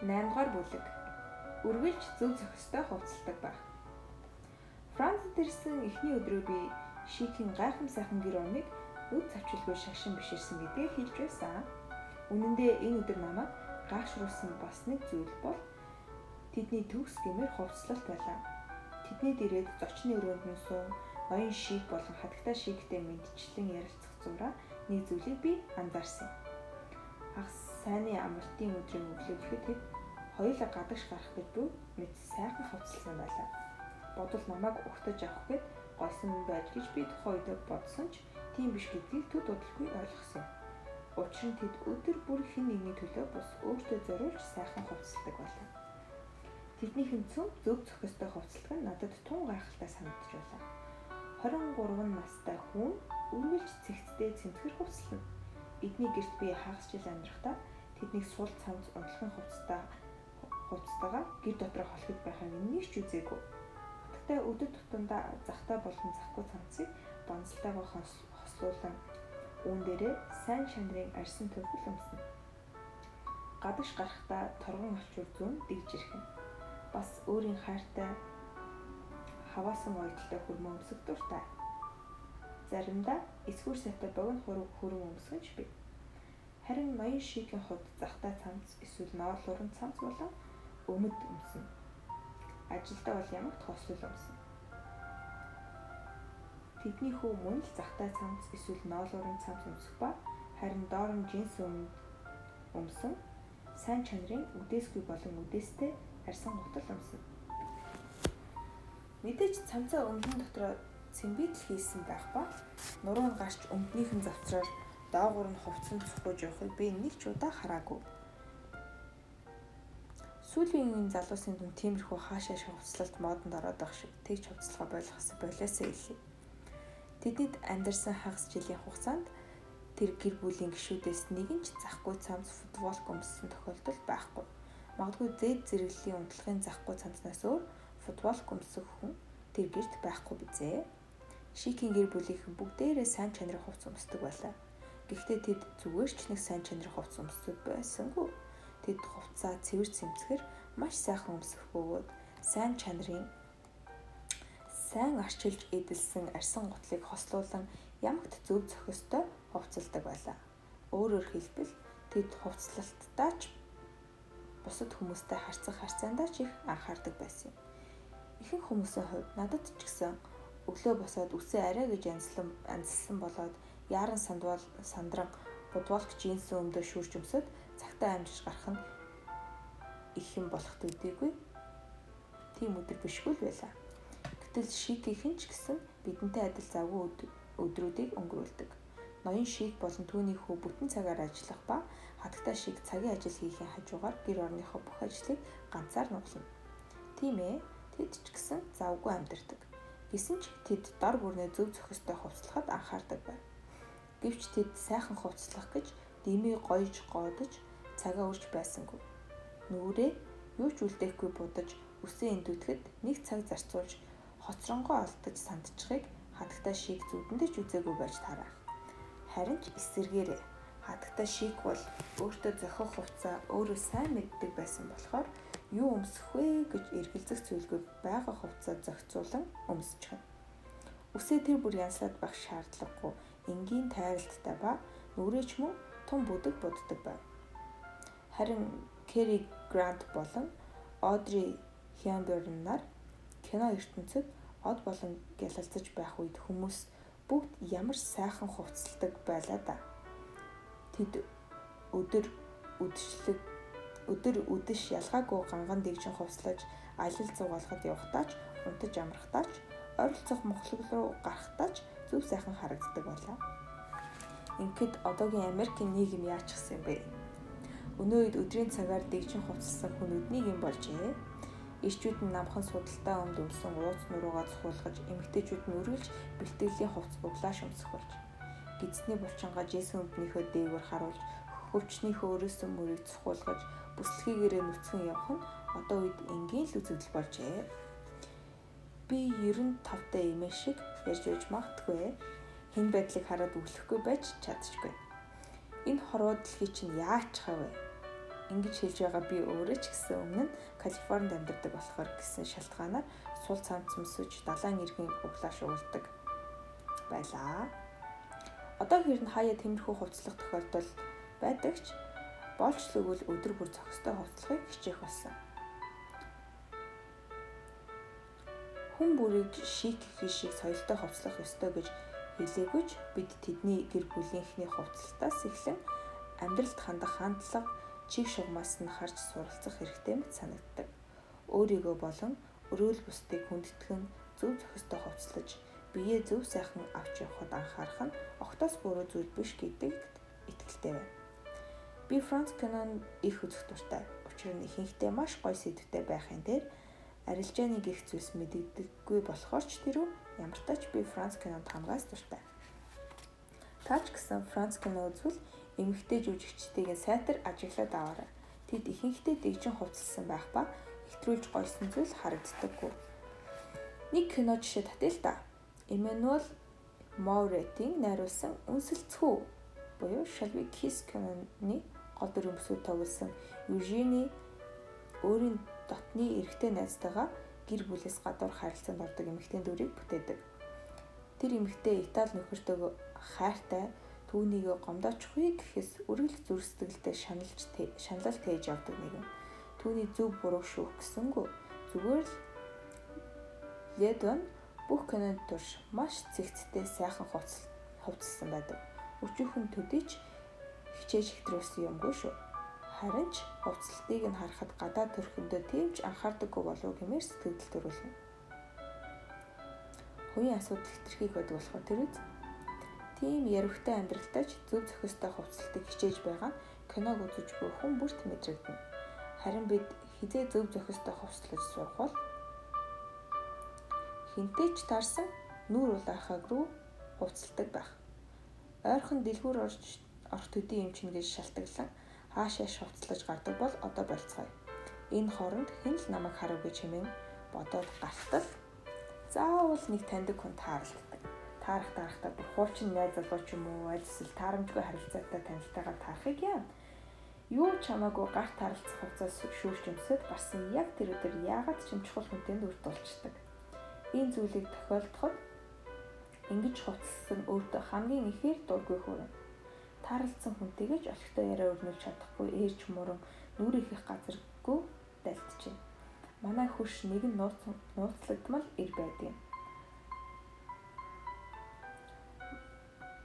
8 дугаар бүлэг. Үргэлж зөв зохистой хувцалдаг байх. Францад ирсэн эхний өдрөө би Шикийн гайхам сайхан гэр орныг нүд цавчилгүй шагшин биширсэн гэдгийг хэлж байсан. Үнэн дээр энэ өдөр намайг гайхшруулсан бас нэг зүйл бол тэдний төгс гэмээр хувцлалт байлаа. Тэдний дээрээ зочны өрөөнд нь суун ноён шик болон хатагтай шиктэй мэдчлэн ярилцах зураа нэг зүйлийг би анзаарсан. Хагас сайнны амралтын өдрийн өглөөд тэд хоёулаа гадагш гарах гэж буй мэд сайхан хувцалсан байлаа. Бодвол намайг угтаж авах гээд гойсон байж гэж би тухайн үед бодсон ч тийм биш гэдгийг төд удалгүй ойлгосон. Учир нь тэд өдөр бүр хэн нэгний төлөө бус өөртөө зориулж сайхан хувцалдаг байлаа. Тэдний хэмцэн зөв зохистой хувцалдаг нь надад тун гайхалтай санагдаж байлаа. 23 настай хүн үргэлж цэгцтэй цэмцгэр хувцална. Эдний гэрт би хагас жил амьдрахдаа тэднийг сул цамц унтлахын хувцастаа хувцастайгаа гэр дотроо холхид байхыг нэг ч үзээгүй. Хатагтай өдөр тутамдаа захтай болон захгүй цамцыг донцолтойгоо хослуулан үүн дээрээ сайн шандрын арьсан төвхөл өмснө. Гадагш гарахдаа торгон алчуур зүүн дэгж ирэх юм. Бас өөрийн хайртай хаваасан ойдолтой хөрмөө өмсөх дуртай. Заримдаа эсгүүр сайтай богино хуруу хөрөн өмсгөнч бий. Харин ноён шигийн хувьд захтай цамц эсвэл ноолуурын цамц болон өмд өмснө. Ажилдаа бол ямагт хослол өмснө. Тэдний хүү мөн л захтай цамц эсвэл ноолуурын цамц өмсөх ба харин доор нь джинс өмд өмсөн сайн чанарын үдээсгүй болон үдээстэй арьсан гутал өмснө. Мэдээж цамцаа өмдөн дотроо цэмбидл хийсэн байх ба нуруунд гарч өмднийхэн завцраар доогуур нь хувцсан цохгож явахыг би нэг ч удаа хараагүй. Сүүлийн үеийн залуусын дүн тиймэрхүү хаашаа хувцлалт модонд ороод байх шиг тэгж хувцлахаа болгох болоосаа илээ. Тэдэд амьдарсан хагас жилийн хугацаанд тэр гэр бүлийн гишүүдээс нэг нь ч захгүй цамц футбол гомссон тохиолдол байхгүй. Магадгүй зэд зэрэглэлийн унтлагын захгүй цамцнаас өөр футбол гомсох хүн тэр гэрт байхгүй бизээ. Шикийн гэр бүлийнхэн бүгдээрээ сайн чанарын хувц өмсдөг байлаа. Гэхдээ тэд зүгээр ч нэг сайн чанарын хувц өмсдөг байсангүй. Тэд хувцаа цэвэр цэмцгэр маш сайхан өмсөх бөгөөд сайн чанарын сайн арчилж эдэлсэн арьсан гутлыг хослуулан ямагт зөв зохистой хувцалдаг байлаа. Өөрөөр хэлбэл тэд хувцлалттаа ч бусад хүмүүстэй харьцах харьцаандаа ч их анхаардаг байсан юм. Ихэнх хүмүүсийн хувьд надад ч гэсэн өглөө босоод үсээ арай гэж янзлан анзалсан болоод яаран сандвал сандран будвалк джинс өмдөө шүүрч өмсөд цагтаа амжиж гарах нь их юм болох төдийгүй тийм өдөр бишгүй л байлаа. Гэтэл шикийнхэн ч гэсэн бидэнтэй адил завгүй өдрүүдийг өнгөрүүлдэг. Ноён шик болон түүний хүү бүтэн цагаар ажиллах ба хатагтай шиг цагийн ажил хийхийн хажуугаар гэр орныхоо бүх ажлыг ганцаар нуглана. Тийм ээ, тэд ч гэсэн завгүй амьдардаг. Гэсэн ч тэд дор бүрнээ зөв зохистой хувцлахад анхаардаг байв. Гэвч тэд сайхан хувцлах гэж дэмий гоёж гоодож цагаа өрж байсангүй. Нүрээ юу ч үлдээхгүй будаж үсээ эндүтгэд нэг цаг зарцуулж хоцронгоо алдаж сандчихыг хатагтай шийг зүудэндээ ч үзээгүй байж тарах. Харин ч эсэргээрээ хатагтай шик бол өөртөө зохих хувцаа өөрөө сайн мэддэг байсан болохоор юу өмсөх вэ гэж эргэлзэх зүйлгүй байгаа хувцаа зохицуулан өмсчих. Үсээ тэр бүр янслаад байх шаардлагагүй энгийн тайралттай ба нүрээч мөн тун бүдэг буддаг байв. Харин Кэри Грант болон Одри Хямберн нар кино ертөнцид од болон гялалцаж байх үед хүмүүс бүгд ямар сайхан хувцалдаг байлаа да. Тэд өдөр үдшилэг өдөр үдэш ялгаагүй ганган дэгжин хувцлаж аялал зугаалахад явахдаач унтаж амрахтаач ойролцоох мохлог руу гарахтаач зөв сайхан харагддаг байлаа. Ингээд одоогийн Америкийн нийгэм яачихсан юм бэ? Өнөө үед өдрийн цагаар дэгжин хувцалсан хүмүүднийг юм болжээ. Ирчүүд нь намхан судалтай өмд өмсөн ууц нуруугаа цохуулгаж, эмэгтэйчүүд нь үргэлж бэлтгэлийн хувц углааш өмсөх болж. Гидсний булчингаа Жесэн өмднийхөө дээгүүр харуулж, хөвчнийхөө өрөөсөн мөрийг цохуулгаж, бүслэгээрээ нүцгэн явах нь одоо үед энгийн л үзэгдэл болжээ. Би 95 та эмээ шиг ярьж байж магтгүй. Хэн байдлыг хараад өглөхгүй байж чадчихгүй. Энэ хорвоо дэлхий чинь яач хав вэ? Ингэж хэлж байгаа би өөрөө ч гэсэн өмнө Калифорнид амьдардаг болохоор гэсэн шалтгаанаар сул цамц мөсөж далайн иргэн углаа шуулдаг байлаа. Одоо хэрн хаяа тэмэрхүү хувцлах тохиолдол байдаг ч болж л өгвөл өдөр бүр зохистой хувцлахыг хичээх болсон. Хүн бүрийг шик гэх шиг соёлтой хувцлах ёстой гэж хэлээгүйч бид тэдний гэр бүлийнхний хувцлалтаас эхлэн амьдралд хандах хандлага чиг шугамаас нь харж суралцах хэрэгтэй мэт санагддаг. Өөрийгөө болон өрөөл бусдыг хүндэтгэн зөв зохистой хувцлаж биеэ зөв сайхан авч явахад анхаарах нь огтоос буруу зүйл биш гэдэгт итгэлтэй байна. Би Франц кинон их үзэх дуртай. Учир нь ихэнхдээ маш гоё сэдвтэй байхын дээр арилжааны гих зүйлс мэддэггүй болохоор ч тэрүү ямар ч би Франц кинонд хамгаас дуртай. Таач гэсэн Франц кино үзвэл эмэгтэй жүжигчдийн сайтар ажиглаад аваарай. Тэд ихэнхдээ дэгжин хувцалсан байх ба хэтрүүлж гойсон зүйл харагддаггүй. Нэг кино жишээ татъя л да. Эммануэл Мауретийн найруулсан Үнсэлцүү буюу We Kiss киноны гол бүсгүй тоглосон Южини өөрийн дотны эрэгтэй найзтайгаа гэр бүлээс гадуур харилцаанд ордог эмэгтэй дүрийг бүтээдэг. Тэр эмэгтэй Итали нөхөртөө хайртай түүнийг гомдоочихгүй гэхээс үргэлж зүр сэтгэлдээ шаналж шаналл тээж явдаг нэгэн. Түүний зөв буруу шүүх гэсэнгүү зүгээр л Ледон бүх кинонд турш маш цэгцтэй сайхан хувцалсан байдаг. Өчүүхэн төдийч хичээж хэтрүүлсэн юмгүй шүү. Харин ч хувцлалтыг нь харахад гадаа төрхөндөө тэмч анхаардаггүй болов гэмээр сэтгэл төрүүлнэ. Хувийн асуудал хэтэрхийг байдаг болохоор тэр үз. Тийм ярвхтай амьдралтай ч зөв зохистой хувцлалтыг хичээж байгаа киног үзэж буй хүн бүрт мэдрэгдэнэ. Харин бид хизээ зөв зохистой хувцлаж сурах бол хинтээ ч таарсан нүүр улаахаг руу хувцалдаг байх. Ойрхон дэлгүүр орж орт төдий юм чинь гэж шалтгаглан хаашаа шувцлаж гардаг бол одоо болцгоё. Энэ хооронд хэн л намайг хараагүй чимэн бодоод гартал заавал нэг таньдаг хүн тааралддаг. Таарах таарахтаа бүр хуучин найз залуу ч юм уу аль эсвэл таарамжгүй харилцаатай танилцтайгаар таарахыг яа. Юу ч хамаагүй гарт таралцах хувцас шүүрч өмсөд гарсан яг тэр өдөр яагаад ч юм чухал хүнтэнд үрд болчдөг. Энэ зүйлийг тохиолдоход ингэж хувцсан өөртөө хамгийн ихээр дургүй хүрнэ тааралцсан хүнтэйгээ ч олигтой яриа өрнүүлж чадахгүй ээж муран нүрийн их газаргүй дайлтжээ. Манай хөрш нэг нь нууц нууцлагдмал ир байдаг юм.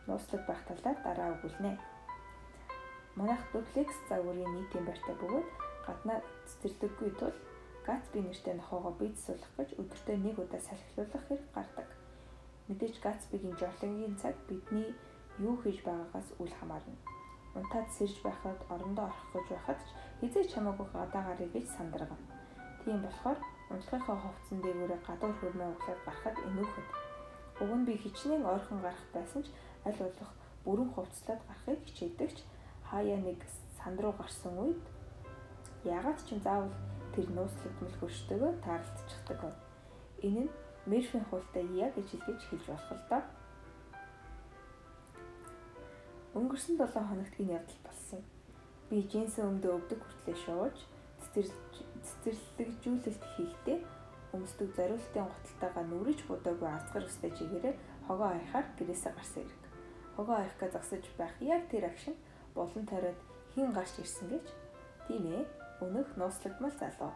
Нууцлаг байх талаар дараа өгүүлнэ. Манайх дуплекс загварын нийтийн байртай бөгөөд гаднаа цэцэрлэггүй тул Гацби нэртэй нохоогоо бийцсуулах гэж өдөртөө нэг удаа салхилуулах хэрэг гардаг. Мэдээж Гацбигийн жолоогийн цаг бидний юу хийж байгаагаас үл хамаарна. Унтаад сэрж байхад орондоо орох гэж байхад ч хизээ чамаагүй гадаа гарыг гэж сандаргав. Тийм болохоор унтлагынхаа хувцсан дээгүүрээ гадуур хөрмөө углаад гарахад энүүхэд. Уг нь би хичнээн ойрхон гарах байсан ч аль болох бүрэн хувцлаад гарахыг хичээдэгч хаяа нэг санд руу гарсан үед ягаад ч юм заавал тэр нууцлагдмал хөрштөгөө таарлцчихдаг. Энэ нь Мерфийн хуультай яг гэж хэлгэж хэлж болох л доо. Өнгөрсөн 7 хоногт энэ явдал болсон. Би джинсэн өмдөө өвдөг хүртлээ шууж цэцэрлэгжүүлэлт хийхдээ өмсдөг зориултын гуталтайгаа нүрэж будаагүй азгар өстэй чигээрээ хогоо хаяхаар гэрээсээ гарсан хэрэг. Хогоо хаяхгаа загсаж байх яг тэр агшин болон тариад хин гарч ирсэн гэж. Тийм ээ. Өнөх нууцлагдмал залуу.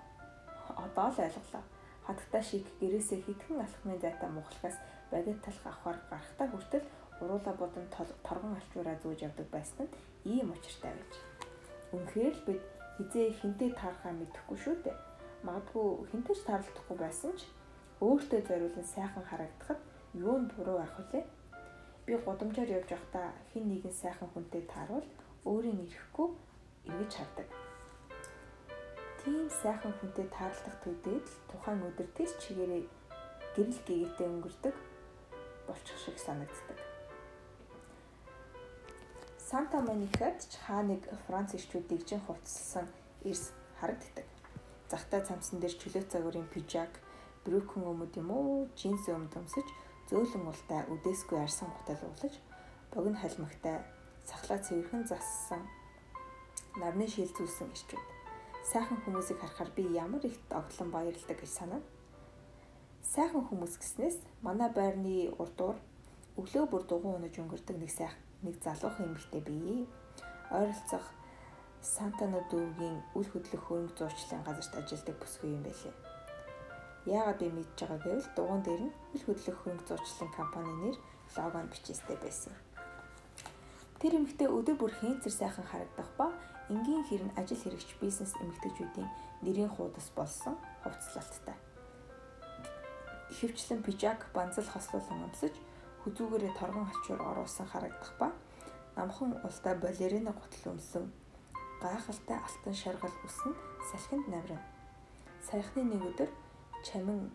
Одоо л ойлголоо. Хатагта шиг гэрээсээ хитгэн алхмын зайтай мухлагаас багет талх авахар гарахтаа хүртэл уруула бодон торгон алчуураа зүүж явдаг байсан нь ийм учиртай байж. Үнэхээр л бид хизээ хинтээ таархаа мэдэхгүй шүү дээ. Магадгүй хинтэж таарлахгүй байсан ч өөртөө зориулан сайхан харагдахад юу нь буруу байх вүлээ? Би гудамжаар явж байхдаа хин нэгэн сайхан хүнтэй таарвал өөрийн ирэхгүй эргэж хардаг. Тийм сайхан хүнтэй таарлах төдийд л тухайн өдөр тэс чигээрээ гэрэл гэгээтэй өнгөрдөг болчих шиг санагддаг. Санта Моникад ч хаа нэг Франц ирчүүд дэгжин хувцсан эрс харагддаг. Захтай цамсан дээр чөлөө цагуурын пижак, брюкэн өмд юм уу, джинс өмд өмсөж, зөөлөн ултай үдээсгүй арсан гутал уулаж, богино халмагтай сахлаа цэвэрхэн зассан нарны шил зүйлсэн ирчүүд. Сайхан хүмүүсийг харахаар би ямар их оглон баярлдаг гэж санана. Сайхан хүмүүс гэснээс манай байрны урдуур өглөө бүр дугуй унаж өнгөрдөг нэг сайхан нэг залуухан эмэгтэй бий. Ойролцох Сантано дүүгийн үл хөдлөх хөрөнгө зурчлалын газарт ажилладаг бүсгүй юм байлээ. Яагаад би мэдж байгаа гэвэл дугуун дээр нь үл хөдлөх хөрөнгө зурчлалын компани нэр логонд бичээстэй байсан. Тэр эмэгтэй өдөр бүр хэнцэр сайхан харагдах ба энгийн хэрн ажил хэрэгч бизнес эмэгтэйчүүдийн нэрийн хуудас болсон хувцлалттай. Ихэвчлэн пижак банзал хослуулан өмсөж хүзүүгээрээ торгон алчуур оруулсан харагдах ба намхан ултай балерина гутал өмсөн гайхалтай алтан шаргал үснэ салхинд наврын. Саяхны нэг өдөр чамин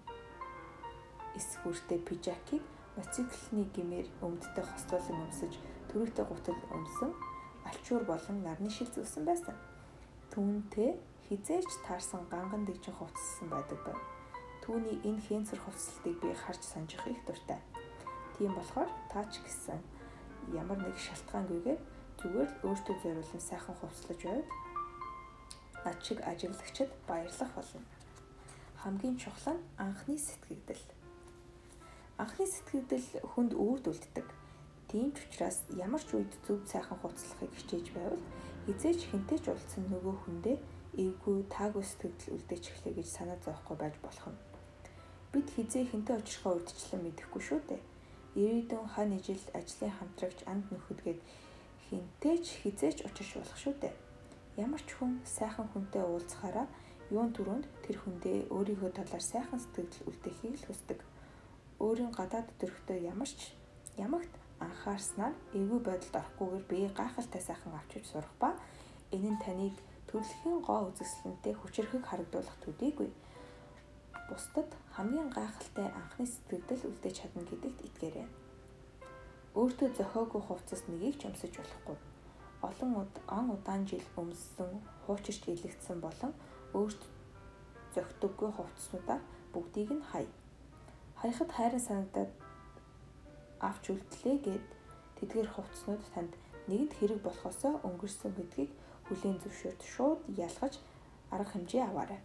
эсгүүртэй пижакийг моциклны гимээр өмддөг хослуулан өмсөж төрөйтэй гутал өмсөн алчуур болон нарны шил зүсэн байсан. Түүнтэй хизээч таарсан ганган дэгжин хувцсан байдаг байв. Түүний энэ хэнцэр хувцсалтыг би харж санджих их дуртай. Тийм болохоор таач гэсэн ямар нэг шалтгаангүйгээр зүгээр л өөртөө зориулсан сайхан хувцлаж байвал над шиг ажиглагчид баярлах болно. Хамгийн чухал нь анхны сэтгэгдэл. Анхны сэтгэгдэл хүнд үүрдүүлдэг. Тийм ч учраас ямар ч үед зөв сайхан хувцлахыг хичээж байвал хизээч хинтээч уулзсан нөгөө хүндээ эвгүй таагүй сэтгэл үлдээч эхлэе гэж санаа зовхгүй байж болох юм. Бид хизээ хинтээ очихоо урдчлан мэдэхгүй шүү дээ. Ирээдүйн хань ижил ажлын хамтрагч анд нөхөдгээд хинтээч хизээч учирч болох шүү дээ. Ямар ч хүн сайхан хүнтэй уулзахаараа юун түрүүнд тэр хүндээ өөрийнхөө талаар сайхан сэтгэл үлдээхийг л хүсдэг. Өөрийн гадаад төрхтөө ямар ч ямагт анхаарснаар эвгүй байдалд орохгүйгээр бие гайхалтай сайхан авчиж сурах ба энэ нь таныг төрөлхийн гоо үзэсгэлэнтэй хүчрэхэг харагдуулах төдийгүй бусдад хамгийн гайхалтай анхны сэтгэл үлдээж чадна гэдэгт итгээрэй өөртөө зохиогүй хувцас нэгийг ч өмсөж болохгүй. Олон он удаан жил өмссөн, хуучирч илэгдсэн болон өөрт зохидоггүй хувцснуудаа бүгдийг нь хай. Хаяхад хайрын санагдаад авч үлдлээ гэд тэдгээр хувцснууд танд нэгэнт хэрэг болохосоо өнгөрсөн гэдгийг хүлээн зөвшөөрд шууд ялгаж арга хэмжээ аваарай.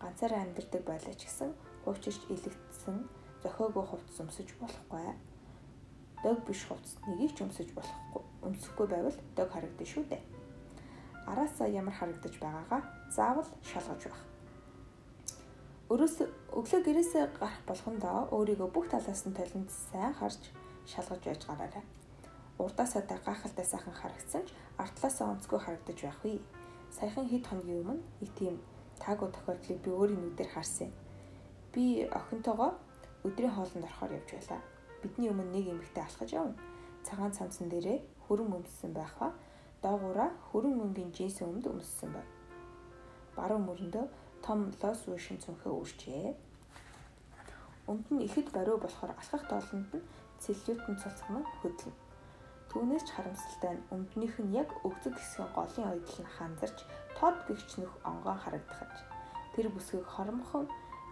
Ганцаараа амьдардаг байлаа ч гэсэн хуучирч илэгдсэн зохиогүй хувцас өмсөж болохгүй дог биш хувцас нэгийг ч өмсөж болохгүй өмсөхгүй байвал дог харагдана шүү дээ. Араасаа ямар харагдаж байгаагаа заавал шалгаж байх. Өрөөс өглөө гэрээсээ гарах болгондоо өөрийгөө бүх талаас нь толинд сайн харж шалгаж байж гараарай. Урдаасаа гайхалтай сайхан харагдсан ч артлаасаа онцгүй харагдаж байх вэ. Саяхан хэд хоногийн өмнө нэг тийм таагүй тохиолдлыг би өөрийн нүдээр харсан. Би охинтойгоо өдрийн хоолнд орохоор явж байлаа бидний өмнө нэг эмэгтэй алхаж явна. Цагаан цамцсан дээрээ хөрөн өмссөн байх ба доогуура хөрөн өнгийн джинс өмд өмссөн байна. Баруун мөрөндөө том лос вишн цүнхээ өөрчээ. Өмд нь ихэд бариу болохоор алхах доолнд нь целлютын цоцгон хөдлөн. Түүнээс ч харамсалтай нь өмднийх нь яг өгзөг хэсгийн голын ойдол нь ханзарч тод гихч нөх онгоон харагдахаж тэр бүсгийг хормхон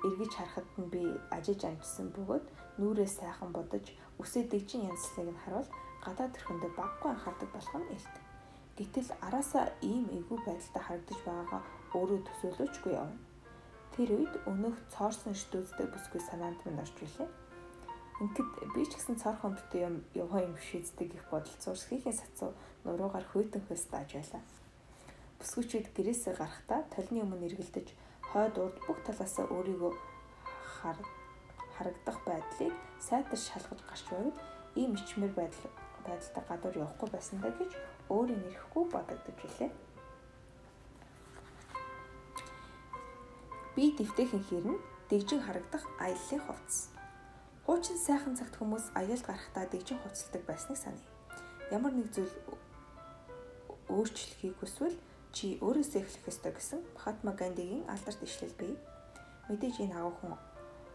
эргэж харахад нь би ажиж амжсан бөгөөд нүрээ сайхан бодож үсээ дэгжин янзлыг нь харуул гадаад төрхөндөө баггүй анхаардаг болох нь илт. Гэтэл араасаа ийм эвгүй байдалтай харагдаж байгаагаа өөрөө төсөөлөөчгүй явна. Тэр үед өнөөх цоорсон штүзтэй бүсгүй санаанд минь орж ирлээ. Ингээд би ч гэсэн цоор хомдтой юм яваа юм шийддэг их бодол зурсхийн сацуу нуруугаар хөйтөн хөс тааж байлаа. Бүсгүйчүүд гэрээсээ гарахдаа толны өмнө эргэлдэж хойд урд бүх талаасаа өөрийгөө хар харагдах байдлыг сайтар шалгаж гарч байвал ийм ичмэр байдал байдалтай гадуур явахгүй байсандаа гэж өөрийн нэрэхгүй бодогдож билээ. Би дэвтэйхэн хэрнэ дэгжин харагдах аяллаа хувцс. Хуучин сайхан цагт хүмүүс аялалд гарахдаа дэгжин хувцалдаг байсныг саная. Ямар нэг зүйл өөрчлөхийг хүсвэл чи өөрөөсөө эхлэх ёстой гэсэн Махатма Гандигийн алдарт ишлэл бий. Мэдээж энэ агуу хүн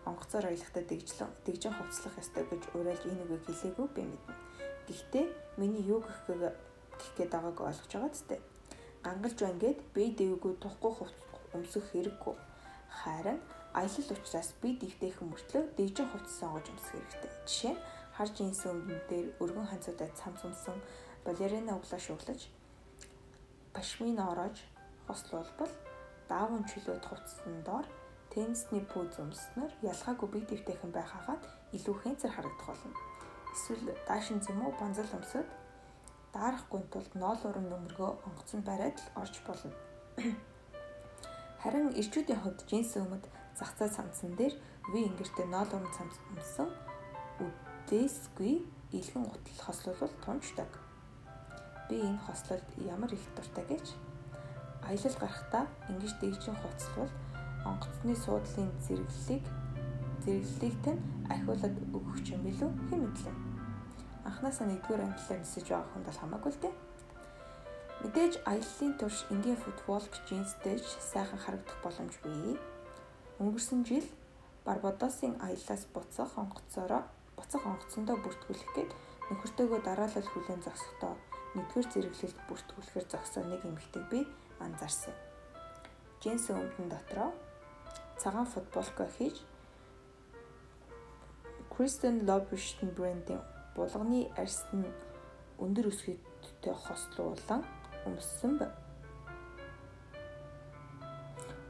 онгоцоор аялахдаа дэгжлэн дэгжин хувцлах ёстой гэж уриалж энэ үгийг хэлээгүй би мэднэ. Гэхдээ миний юу гэх гэх гээд байгааг ойлгож байгаа зү. Гангалж байна гэд би дэвгүй тухгүй хувц өмсөх хэрэггүй. Харин аялал учраас би дэвтэйхэн мөртлөө дэгжин хувцас сонгож өмсөх хэрэгтэй. Жишээ нь хар джинс өмдөн дээр өргөн ханцуудад цамц өмсөн балерина углаа шууглаж пашмин ороож хослуулбал даавын чөлөөт хувцсан доор теннисний пүүз өмснөр ялгаагүй бие дэвтэйхэн байхаагаад илүү хэнцэр харагдах болно. Эсвэл даашин зэмүү банзал өмсөд даарахгүй тулд ноол уран нөмргөө онгоцонд бариад л орж болно. Харин ирчүүдийн хувьд джинс өмд зах зээл цамцсан дээр V ингэртэй ноол уран цамц өмсөн үдээсгүй илхэн гутал хослуулбал тунждаг. Би энэ хослолд ямар их дуртай гэж аялал гарахдаа ингэж дэгжин хуцалвал онгоцны суудлын зэрэглэлийг зэрэглэлийг тань ахиулаад өгөх юм билүү хэн мэдлээ. Анхнаасаа нэгдүгээр ангиллаар нисэж байгаа хүнд бол хамаагүй л дээ. Мэдээж аяллаа турш энгийн футболк джинстэй сайхан харагдах боломжгүй. Өнгөрсөн жил Барбадосын аяллаас буцах онгоцоороо буцах онгоцондоо бүртгүүлэх гээд нөхөртөөгөө дараалал хүлэн зогсохдоо нэгдүгээр зэрэглэлд бүртгүүлэхээр зогсоо нэг эмэгтэйг би анзаарсан. Джинс өмдөн дотроо цагаан футболко хийж Kristen Louboutin брендийн булганы арьс нь өндөр өсгийтэй хослуулан өмссөн.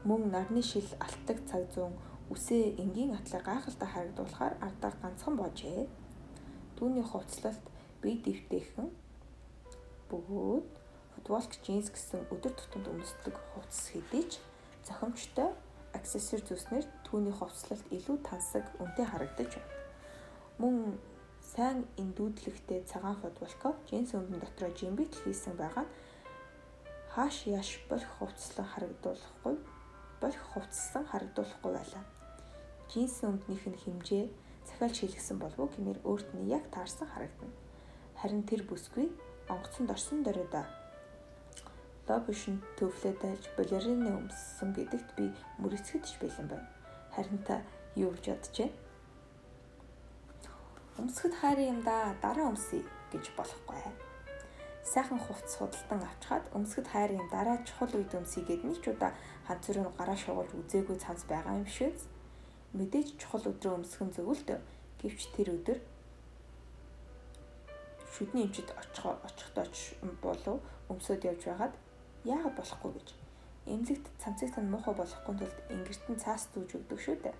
Мөн нарны шил алтдаг цаг зүүн үсээ энгийн атлаа гайхалтай харагдуулахаар ардаар ганцхан боожээ. Түүний хувцлалт бие дэвтэйхэн бөгөөд футболк джинс гэсэн өдөр тутамд өмсдөг хувцас хэдий ч зохимжтой аксессуар зүснэр түүний хувцлалт илүү тансаг үнэтэй харагдаж байна. Мөн сайн эндүүдлэгтэй цагаан футболко джинс өмдөн дотроо жимбит хийсэн байгаа нь хааш яаш болох хувцлан харагдуулахгүй болох хувцсан харагдуулахгүй байлаа. Джинс өмднийх нь хэмжээ захиалж хийлгсэн болов уу гэмээр өөрт нь яг таарсан харагдана. Харин тэр бүсгүй онгоцонд орсон дөрөөдөө лобишн төвлөө дайлж балерины өмссөн гэдэгт би мөрөцгөдч бэлэн байна. Харин та юу гэж бодож байна? Өмсгөд хайрын юм да дараа өмсөе гэж болохгүй. Сайхан хувцас худалдан авчихад өмсгөд хайрын дараа чухал үед өмсөе гэд нэг ч удаа хад зүрийн гараа шугуулж үзээгүй цанц байгаа юм үү? Мэдээж чухал өдрөө өмсгөн зөвлөлт гэвч тэр өдөр шүдний эмчид очих очихдоо болов өмсөд явж байгаад яагаад болохгүй гэж эмнэлэгт цамцыг тань муухай болохгүй тулд ингэртэн цаас зүүж өгдөг шүү дээ.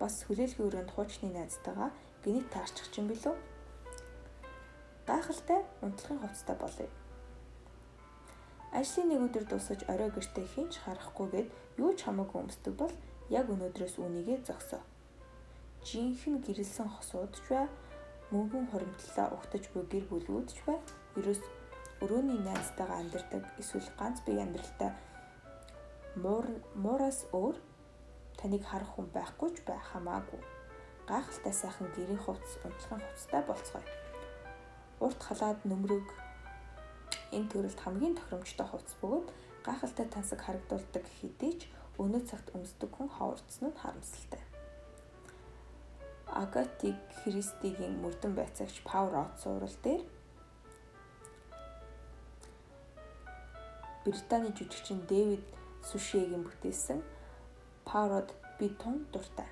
Бас хүлээлгийн өрөөнд хуучны найзтайгаа гинт таарчих чинь билүү? Гайхалтай унтлагын хувцастай болъё. Ажлын нэг өдөр дуусаж орой гэртээ хинч харахгүйгээд юу ч хамаагүй өмсдөг бол яг өнөөдрөөс үнийгээ зогсоо. Жинхэнэ гэрэлсэн хосуудч бай, мөнгөн хуримтлалаа угтаж буй гэр бүлүүдч бай. Ерөөс өрөөний найзтайгаа амьдардаг эсвэл ганц бие амьдралтай муураас өөр таныг харах хүн байхгүй ч бай хамаагүй. Гайхалтай сайхан гэрийн хувцас, унтлагын хувцастай болцгоё. Урт халаад нөмрөг энэ төрөлд хамгийн тохиромжтой хувцас бөгөөд гайхалтай тансаг харагдуулдаг хэдий ч өнөө цагт өмсдөг хүн ховорцсон нь харамсалтай. Агати Кристигийн мөрдөн байцаагч Power Out зурвал дээр Британий жүжигчин Дэвид Сушиегийн бүтээсэн Parod би тун дуртай.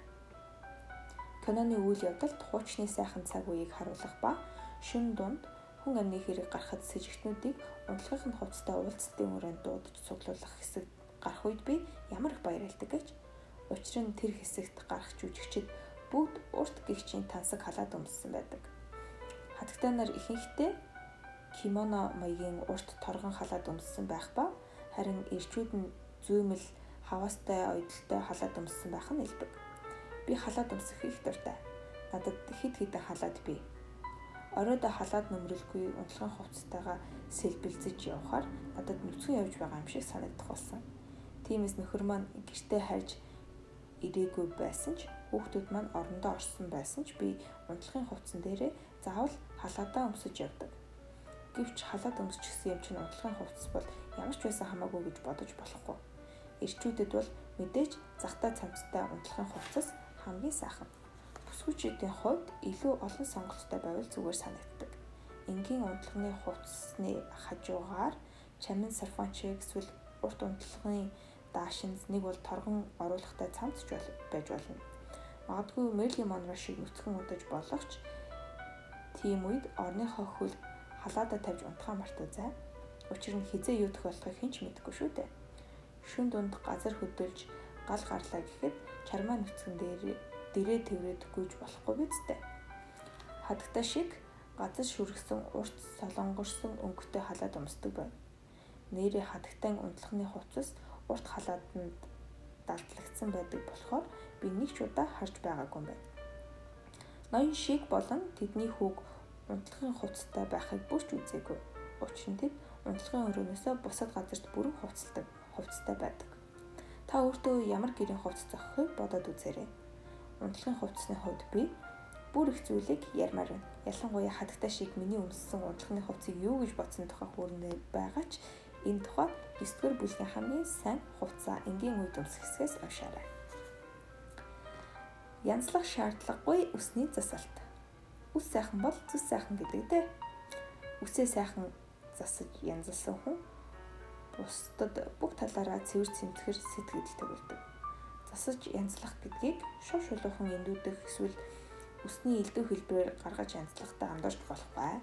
Киноны үйл явдалд хуучны сайхан цаг үеийг харуулах ба шүн дунд хүн амны хэрэг гарахад сэжигтнүүдийг унтлагын хувцастай уулзтын өрөөнд дуудаж цуглуулах хэсэг гарах үед би ямар их баярлдаг гэж. Учир нь тэр хэсэгт гарах жүжигчид бүгд урт гихчийн тансаг халаад өмссөн байдаг. Хатагтай нар ихэнхдээ кимоно маягийн урт торгон халаад өмссөн байх ба харин ирчүүд нь зүүмэл хаваастай ойдолтой халаад өмссөн байх нь илбэг. Би халаад өмсөх их дуртай. Надад хэд хэдэн халаад бий. Оройдоо халаад нөмрөлгүй унтлагын хувцастайгаа сэлбэлзэж явхаар надад нүцгэн явж байгаа юм шиг санагдах болсон. Тиймээс нөхөр маань гэртээ харж ирээгүй байсан ч хүүхдүүд маань орондоо орсон байсан ч би унтлагын хувцсан дээрээ заавал халаадаа өмсөж явдаг. Гэвч халаад өмсчихсэн юм чинь унтлагын хувцас бол ямар ч байсан хамаагүй гэж бодож болохгүй. Ирчүүдэд бол мэдээж захтай цамцтай унтлагын хувцас хамгийн сайхан. Бүсгүйчүүдийн хувьд илүү олон сонголттой байвал зүгээр санагддаг. Энгийн унтлагын хувцасны хажуугаар чамин сарфончиг эсвэл урт унтлагын даашинз нэг бол торгон оруулахтай цамц байж болно. Магадгүй Мэрли Монро шиг нүцгэн удаж болох ч тийм үед орныхоо хөл халаада тавьж унтахаа мартаа зай. Учир нь хизээ юу тохиолдохыг хэн ч мэдэхгүй шүү дээ. Шүн дунд газар хөдөлж гал гарлаа гэхэд чармаа нүцгэн дээр дэрээ тэврээд гүйж болохгүй бидтэй. Хадагта шиг газар шүргсэн урт солонгорсон өнгөтэй халаад өмсдөг байна. Нэрээ хадагтайн унтлахны хувцас урт халааданд далдлагдсан байдаг болохоор би нэг ч удаа харж байгаагүй юм байна. Ноён шиг болон тэдний хүүг унтлагын хувцастай байхыг бүрч үзээгүй. Учир нь тэд унтлагын өрөөнөөсөө бусад газарт бүрэн хувцалдаг, хувцастай байдаг. Та өөртөө ямар гэрийн хувцас зохихыг бодоод үзээрэй. Унтлагын хувцасны хувьд би бүр их зүйлийг ярмаар байна. Ялангуяа хадагтай шиг миний өмссөн унтлагын хувцсыг юу гэж бодсон тухай хүүрнээ байгаа ч энэ тухай 9-р бүлгийн хамгийн сайн хувцас энгийн үед өмсөх хэсгээс уншаарай. Янзлах шаардлагагүй үсний засалт. Үс сайхан бол зүс сайхан гэдэг дээ. Үсээ сайхан засаж янзлсан хүн бусдад бүх талаараа цэвэр цэмтгэр сэтгэл төгөлдөг. Засаж янзлах гэдгийг шув шулуухан эндүүдэх эсвэл үсний элдв хэлбэрээр гаргаж янзлахтай андуурч болохгүй.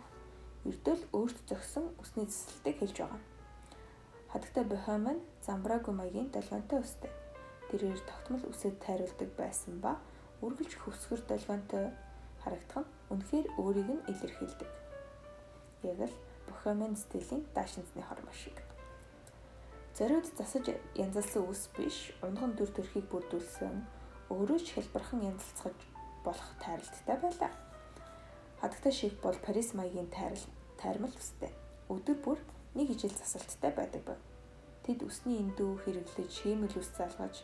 Эрдэл өөрт зөксөн үсний засалтыг хэлж байгаа. Хадагтай бохоо маань замбраагүй маягийн долгионтой үстэй. Тэрээр тогтмол үсэд тайруулдаг байсан ба үргэлж хөвсгөр долгионтой харагдах нь үнэхээр өөрийг нь илэрхийлдэг. Яг л Бохомен стилийн даашинзны хормоо шиг. Зориуд засаж янзалсан үс биш, унган дүр төрхийг бүрдүүлсэн өөрөө ч хэлбэрхэн янзалцгаж болох тайралттай байлаа. Хадагтай шиг бол Парис маягийн тайрал тайрмал үстэй. Өдөр бүр нэг ижил засалттай байдаг байв. Тэд үсний эндүү хэрэглэж, шиймэл үс залгаж,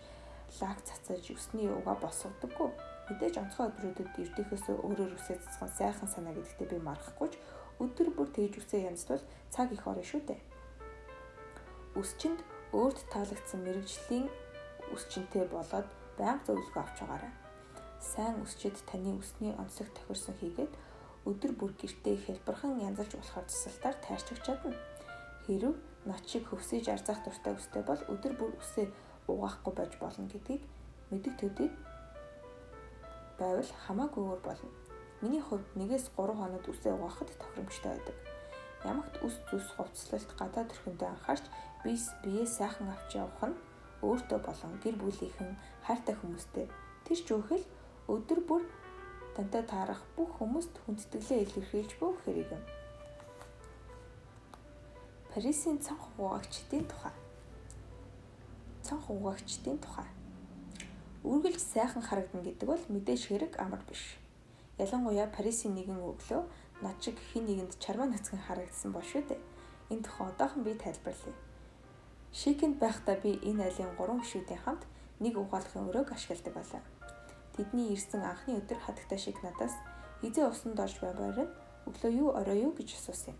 лак цацаж үсний угаа босгодоггүй Мэдээж онцгой өдрүүдэд эрдийнхээс өөрөөр үсээ цэцхэн сайхан санаа гэдэгтээ би мархахгүй ч өдөр бүр тэгж үсээ янздвал цаг их орно шүү дээ. Үсчинд өөрт таалагдсан мэрэгжлийн үсчинтэй болоод байнга зөвлөгөө авч байгаарай. Сайн үсчид таны үсний онцлог тохирсон хийгээд өдөр бүр гэртээ хэлбэрхэн янзалж болохоор засалтаар тайрчих чадна. Хэрв нот шиг хөвсөж арзах дуртай үстэй бол өдөр бүр үсээ угаахгүй байж болно гэдгийг мэддэг төдий байвал хамаагүйгээр болно. Миний хувьд нэгээс 3 хоноод үсээ угаахад тохиромжтой байдаг. Ямагт үс зүс хувцлалт гадаа төрхөндөө анхаарч бис бие сайхан авч явах нь өөртөө болон гэр бүлийнхэн хайртай хүмүүстэй тэр ч өөхөл өдөр бүр тантай таарах бүх хүмүүст хүндэтгэлээ илэрхийлж бүх хэрэг юм. Парисын цонх угаагчдын тухай. Цонх угаагчдын тухай үргэлж сайхан харагдана гэдэг бол мэдээж хэрэг амар биш. Ялангуяа Парисын нэгэн өглөө над шиг хин нэгэнд чармаа нацган харагдсан бол шүү дээ. Энэ тухай одоохон би тайлбарлая. Шикэнд байхдаа би энэ айлын гурван гишүүдийн хамт нэг угаалгын өрөөг ашигладаг байлаа. Тэдний ирсэн анхны өдөр хадагтай шиг надаас хизээ усанд орж байваар нь өглөө юу орой юу гэж асуусан юм.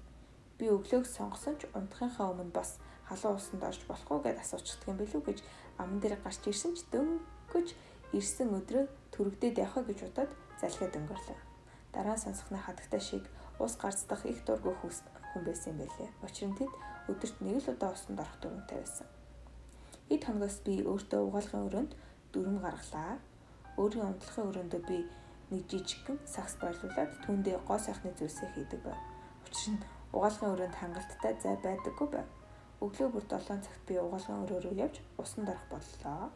Би өглөөг сонгосон ч унтахынхаа өмнө бас халуун усанд орж болох уу гэд асуучдаг юм билүү гэж аман дээр гарч ирсэн ч дөнгө гэж ирсэн өдрөө төрөгдөөд явах гэж удаад залхиад өнгөрлөө. Дараа сонсохны хадагтай шиг ус гарцдах их дургүй хүн байсан юм байлээ. Учир нь тэд өдөрт нэг л удаа усанд орох дүрмтэй байсан. Хэд хоногоос би өөртөө угаалгын өрөөнд дүрм гаргалаа. Өөрийн унтлахын өрөөндөө би нэг жижигхэн сакс бойлуулад түүндээ гоо сайхны зүйлсээ хийдэг байв. Учир нь угаалгын өрөөнд хангалттай зай байдаггүй байв. Өглөө бүр 7 цагт би угаалгын өрөө рүү явж усанд орох боллоо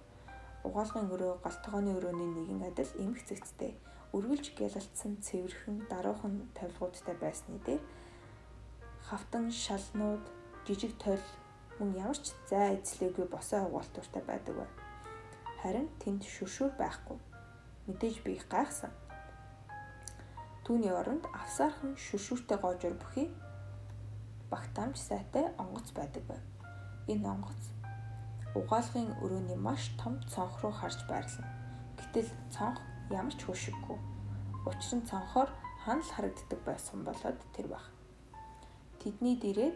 угаалгын өрөө галтгооны өрөөний нэгэн адил эмх цэгцтэй үргэлж гялалтсан цэвэрхэн даруухан тавилгуудтай байсны дээр хавтан шалнууд жижиг тойл мөн ямар ч зай эзлээгүй босоо угаалтуртай байдаг бай. Харин тэнд шүршүүр байхгүй. Мэдээж би гайхсан. Түүний оронд авсаархан шүршүүртэй гоожор бүхий багтаамж сайтай онгоц байдаг байв. Энэ онгоц угаалгын өрөөний маш том цонх руу харж байрлана. Гэтэл цонх ямар ч хөшиггүй. Учир нь цонхоор ханал харагддаг байсан болоод тэр баг. Тэдний дээрээ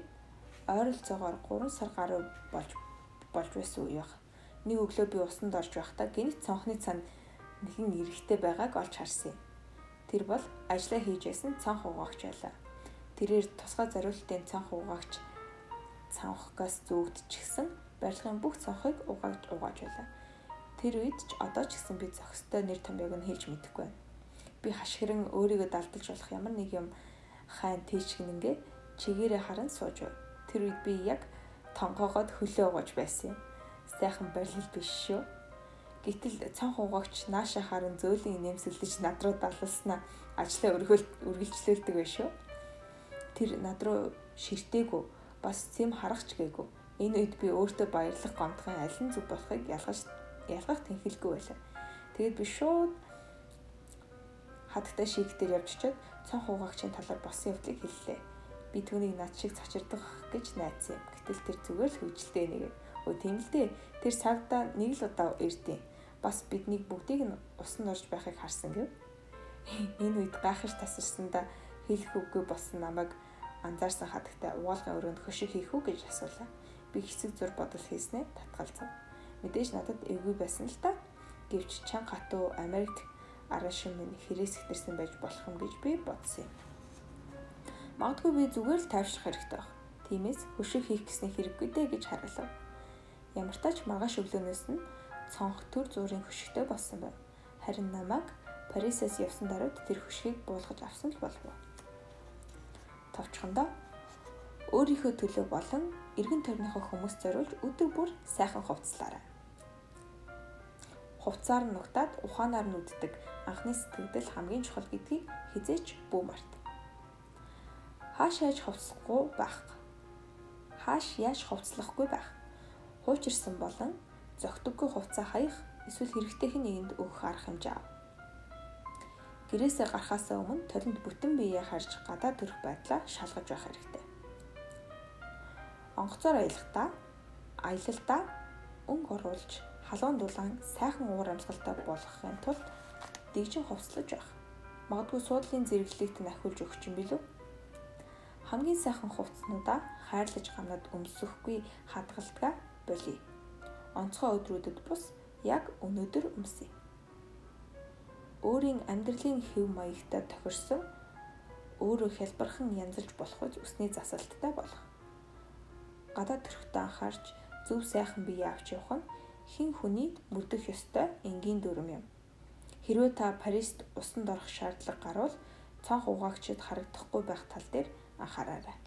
ойролцоогоор 3 сар гаруй болж болж байсан үе баг. Нэг өглөө би усанд орж байхдаа гинт цонхны цанд нэгэн эрэхтэй байгааг олж харсан юм. Тэр бол ажиллаа хийж байсан цонх угаагч байлаа. Тэрээр тусгай зориултын цонх угаагч цонхгоос зүгдчихсэн барилгын бүх цонхыг угааж угааж байлаа. Тэр үед ч одоо ч гэсэн би зохистой нэр томьёог нь хэлж мэдэхгүй байна. Би хашгирэн өөрийгөө далдалж болох ямар нэг юм хайн тийчгэнгээ чигээрээ харан сууж байв. Тэр үед би яг тонгоогоод хөлөө угааж байсан юм. Сайхан барилал биш шүү. Гэтэл цонх угаагч нааша харан зөөлөн нэмсэлдэж над руу далласнаа ажлаа үргэлжлүүлдэг байх шүү. Тэр над руу ширтээгүй бас зэм харахч гээгүй. Энэ үед би өөртөө баярлах гомдохын аль нь зүг болохыг ялгаж ялгах тэнхэлгүй байлаа. Тэгээд би шууд хатагтай шийх дээр явж очиод цонх угаагчийн талаар болсон явдлыг хэллээ. Би түүнийг над шиг цочирдах гэж найдсан юм. Гэтэл тэр зүгээр л хөвжөлтэй нэг. Өө тийм л дээ. Тэр савда нэг л удаа ирдیں۔ Бас биднийг бүгдийг нь усанд орж байхыг харсан гэв. Энэ үед гайхаж тасарсандаа хэлэх үгүй болсон намайг анзаарсан хатагтай угаалгын өрөөнд хөшиг хийх үү гэж асуулаа. Би хэсэг зур бодол хийснээр татгалзав. Мэдээж надад эвгүй байсан л та. Гэвч чан хатуу Америк арашин минь хэрээс ихтэрсэн байж болох юм гэж би бодсон юм. Магадгүй би зүгээр л тайвшрах хэрэгтэй баг. Тиймээс хөшиг хийх гэсний хэрэггүй дээ гэж хараалав. Ямар ч тач маргааш өглөөнөөс нь цонх төр зуурын хөшигтэй болсон байв. Харин намайг Парисаас явсан даруйд тэр хөшгийг буулгаж авсан л болов. Товчхондоо өөрийнхөө төлөө болон эргэн тойрныхоо хүмүүс зориулж өдөр бүр сайхан хувцлаарай. Хувцаар нь нугтаад ухаанаар нь үддэг анхны сэтгэгдэл хамгийн чухал гэдгийг хизээч бүү март. Хааш яаж хувцлахгүй байх. Хааш яаж хувцлахгүй байх. Хуучирсан болон зөгтөггүй хувцаа хаях эсвэл хэрэгтэйх нэгэнд өгөх арга хэмжээ ав. Гэрээсээ гарахаас өмнө толинд бүтэн биеэ харж гадаа төрөх байдлаа шалгаж байх хэрэгтэй. Онгоцоор аялахдаа аялалдаа өнгө оруулж халуун дулаан сайхан уур амьсгалтай болгохын тулд дэгжин хувцлаж байх. Магадгүй суудлын зэрэглэлийг тань ахиулж өгч юм билүү? Хамгийн сайхан хувцснуудаа хайрлаж гамнад өмсөхгүй хадгалдгаа болий. Онцгой өдрүүдэд бус яг өнөөдөр өмсөе. Өөрийн амьдралын хэв маягтай тохирсон өөрөө хялбархан янзалж болох үз усны засалттай болох. Гадаа төрхтөө анхаарч зөв сайхан бие авч явах нь хин хүнийг мөрдөх ёстой энгийн дүрм юм. Хэрвээ та Парист усанд орох шаардлага гарвал цонх угаагчид харагдахгүй байх тал дээр анхаараарай.